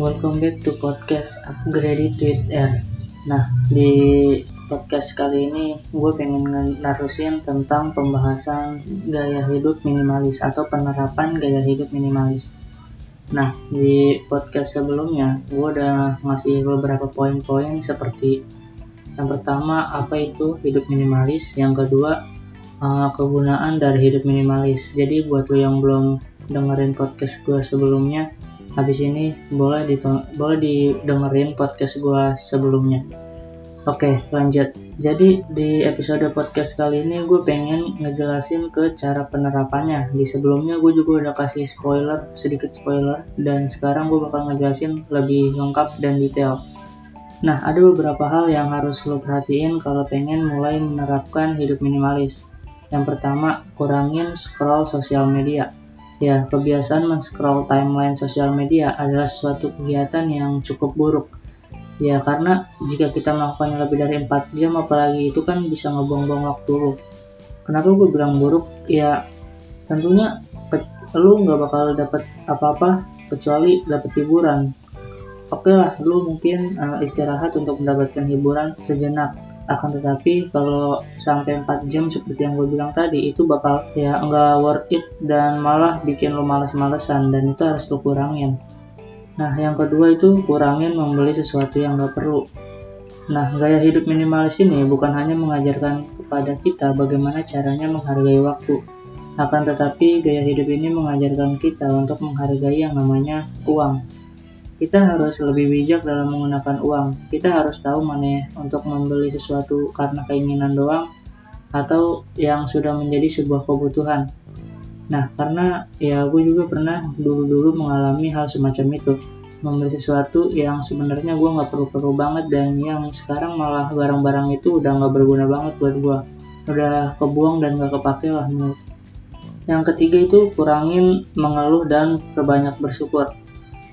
welcome back to podcast Upgrade with Air. Nah, di podcast kali ini gue pengen narusin tentang pembahasan gaya hidup minimalis atau penerapan gaya hidup minimalis. Nah, di podcast sebelumnya gue udah ngasih beberapa poin-poin seperti yang pertama apa itu hidup minimalis, yang kedua uh, kegunaan dari hidup minimalis. Jadi buat lo yang belum dengerin podcast gue sebelumnya, habis ini boleh boleh didengerin podcast gue sebelumnya. Oke lanjut. Jadi di episode podcast kali ini gue pengen ngejelasin ke cara penerapannya. Di sebelumnya gue juga udah kasih spoiler sedikit spoiler dan sekarang gue bakal ngejelasin lebih lengkap dan detail. Nah ada beberapa hal yang harus lo perhatiin kalau pengen mulai menerapkan hidup minimalis. Yang pertama kurangin scroll sosial media Ya, kebiasaan men-scroll timeline sosial media adalah suatu kegiatan yang cukup buruk. Ya, karena jika kita melakukannya lebih dari 4 jam, apalagi itu kan bisa ngebuang-buang waktu lu. Kenapa gue bilang buruk? Ya, tentunya lu nggak bakal dapat apa-apa kecuali dapat hiburan. Oke lah, lu mungkin uh, istirahat untuk mendapatkan hiburan sejenak akan tetapi kalau sampai 4 jam seperti yang gue bilang tadi itu bakal ya nggak worth it dan malah bikin lo males-malesan dan itu harus lo kurangin. Nah yang kedua itu kurangin membeli sesuatu yang gak perlu. Nah gaya hidup minimalis ini bukan hanya mengajarkan kepada kita bagaimana caranya menghargai waktu. Akan tetapi gaya hidup ini mengajarkan kita untuk menghargai yang namanya uang kita harus lebih bijak dalam menggunakan uang. Kita harus tahu mana untuk membeli sesuatu karena keinginan doang atau yang sudah menjadi sebuah kebutuhan. Nah, karena ya gue juga pernah dulu-dulu mengalami hal semacam itu. Membeli sesuatu yang sebenarnya gue nggak perlu-perlu banget dan yang sekarang malah barang-barang itu udah nggak berguna banget buat gue. Udah kebuang dan nggak kepake lah menurut. Yang ketiga itu kurangin mengeluh dan perbanyak bersyukur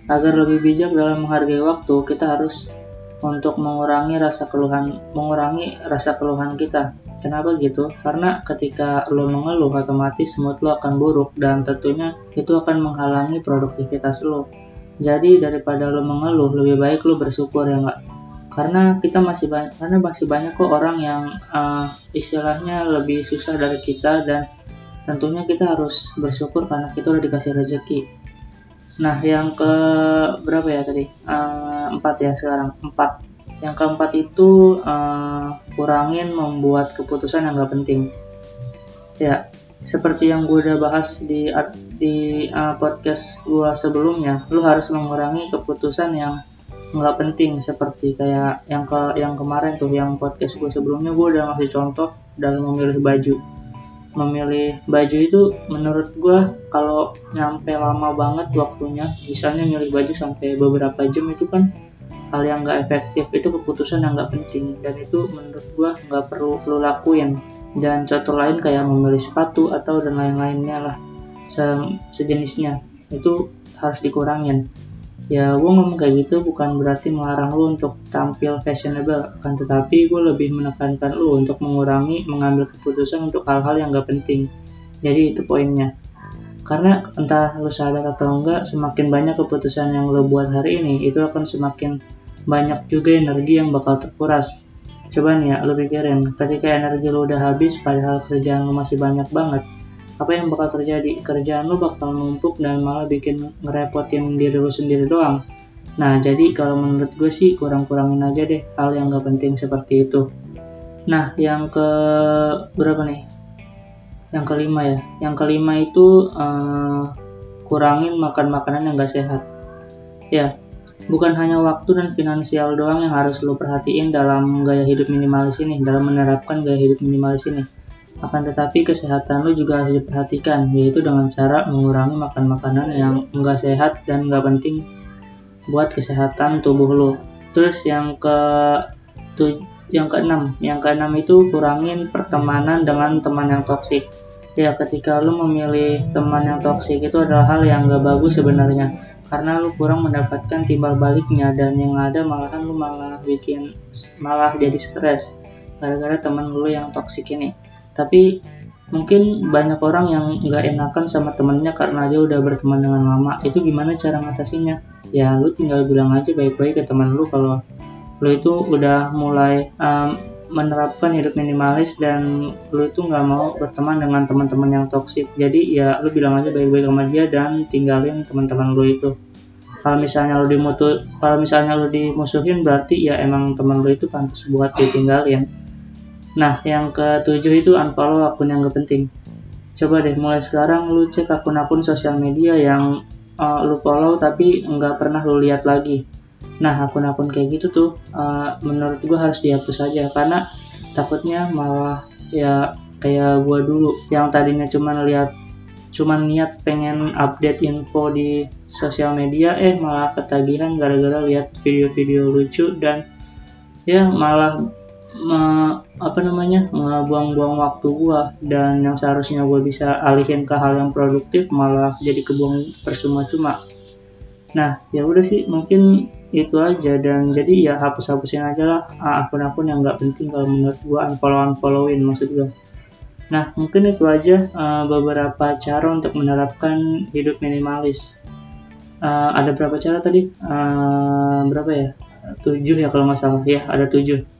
Agar lebih bijak dalam menghargai waktu, kita harus untuk mengurangi rasa keluhan, mengurangi rasa keluhan kita. Kenapa gitu? Karena ketika lo mengeluh, otomatis mood lo akan buruk dan tentunya itu akan menghalangi produktivitas lo. Jadi daripada lo mengeluh, lebih baik lo bersyukur ya nggak? Karena kita masih banyak, karena masih banyak kok orang yang uh, istilahnya lebih susah dari kita dan tentunya kita harus bersyukur karena kita udah dikasih rezeki Nah, yang ke berapa ya tadi? Uh, empat ya sekarang. Empat. Yang keempat itu uh, kurangin membuat keputusan yang gak penting. Ya, seperti yang gue udah bahas di di uh, podcast gue sebelumnya, lu harus mengurangi keputusan yang nggak penting seperti kayak yang ke yang kemarin tuh yang podcast gue sebelumnya gue udah ngasih contoh dalam memilih baju memilih baju itu menurut gue kalau nyampe lama banget waktunya misalnya milih baju sampai beberapa jam itu kan hal yang gak efektif itu keputusan yang gak penting. Dan itu menurut gue gak perlu lo lakuin. Dan contoh lain kayak memilih sepatu atau dan lain-lainnya lah se sejenisnya. Itu harus dikurangin ya gue ngomong kayak gitu bukan berarti melarang lu untuk tampil fashionable kan tetapi gue lebih menekankan lu untuk mengurangi mengambil keputusan untuk hal-hal yang gak penting. Jadi itu poinnya. Karena entah lu sadar atau enggak semakin banyak keputusan yang lu buat hari ini itu akan semakin banyak juga energi yang bakal terkuras. Coba nih ya lu pikirin ketika energi lu udah habis padahal kerjaan lu masih banyak banget apa yang bakal terjadi? Kerjaan lu bakal numpuk dan malah bikin ngerepotin diri lu sendiri doang. Nah jadi kalau menurut gue sih kurang-kurangin aja deh hal yang gak penting seperti itu. Nah yang ke berapa nih? Yang kelima ya. Yang kelima itu uh, kurangin makan makanan yang gak sehat. Ya bukan hanya waktu dan finansial doang yang harus lo perhatiin dalam gaya hidup minimalis ini dalam menerapkan gaya hidup minimalis ini akan tetapi kesehatan lo juga harus diperhatikan, yaitu dengan cara mengurangi makan makanan yang enggak sehat dan enggak penting buat kesehatan tubuh lo. Terus yang ke yang keenam, yang keenam itu kurangin pertemanan dengan teman yang toksik. Ya, ketika lo memilih teman yang toksik itu adalah hal yang enggak bagus sebenarnya, karena lo kurang mendapatkan timbal baliknya dan yang ada malahan lo malah bikin malah jadi stres gara-gara teman lo yang toksik ini tapi mungkin banyak orang yang nggak enakan sama temennya karena dia udah berteman dengan lama. Itu gimana cara ngatasinya ya lu tinggal bilang aja baik-baik ke teman lu kalau lu itu udah mulai um, menerapkan hidup minimalis dan lu itu nggak mau berteman dengan teman-teman yang toksik. Jadi ya lu bilang aja baik-baik sama dia dan tinggalin teman-teman lu itu. Kalau misalnya lu dimutu kalau misalnya lu dimusuhin berarti ya emang teman lu itu pantas buat ditinggalin Nah, yang ketujuh itu unfollow akun yang gak penting. Coba deh mulai sekarang lu cek akun-akun sosial media yang uh, lu follow tapi nggak pernah lu lihat lagi. Nah, akun-akun kayak gitu tuh uh, menurut gua harus dihapus saja karena takutnya malah ya kayak gua dulu yang tadinya cuma lihat cuma niat pengen update info di sosial media eh malah ketagihan gara-gara lihat video-video lucu dan ya malah me, apa namanya buang-buang waktu gua dan yang seharusnya gua bisa alihin ke hal yang produktif malah jadi kebuang percuma cuma. Nah ya udah sih mungkin itu aja dan jadi ya hapus-hapusin aja lah akun-akun yang nggak penting kalau menurut gua unfollow unfollowin maksud gua. Nah mungkin itu aja uh, beberapa cara untuk menerapkan hidup minimalis. Uh, ada berapa cara tadi? Uh, berapa ya? Tujuh ya kalau nggak salah. Ya ada tujuh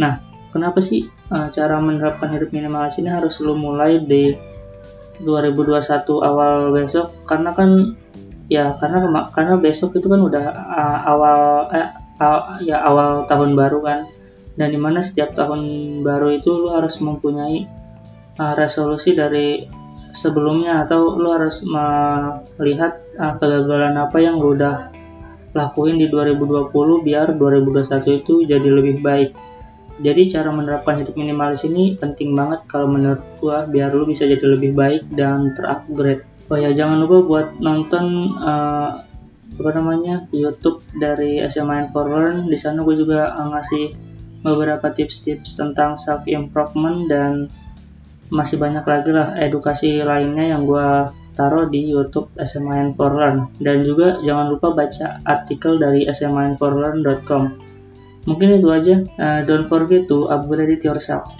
Nah, kenapa sih uh, cara menerapkan hidup minimalis ini harus lo mulai di 2021 awal besok? Karena kan ya karena karena besok itu kan udah uh, awal eh, uh, ya awal tahun baru kan. Dan di mana setiap tahun baru itu lo harus mempunyai uh, resolusi dari sebelumnya atau lo harus melihat uh, kegagalan apa yang lo udah lakuin di 2020 biar 2021 itu jadi lebih baik jadi cara menerapkan hidup minimalis ini penting banget kalau menurut gua biar lu bisa jadi lebih baik dan terupgrade. Oh ya jangan lupa buat nonton uh, apa namanya YouTube dari SMA for Learn. Di sana gue juga ngasih beberapa tips-tips tentang self improvement dan masih banyak lagi lah edukasi lainnya yang gue taruh di YouTube SMA for Learn dan juga jangan lupa baca artikel dari sminforlearn.com Mungkin itu aja. Uh, don't forget to upgrade it yourself.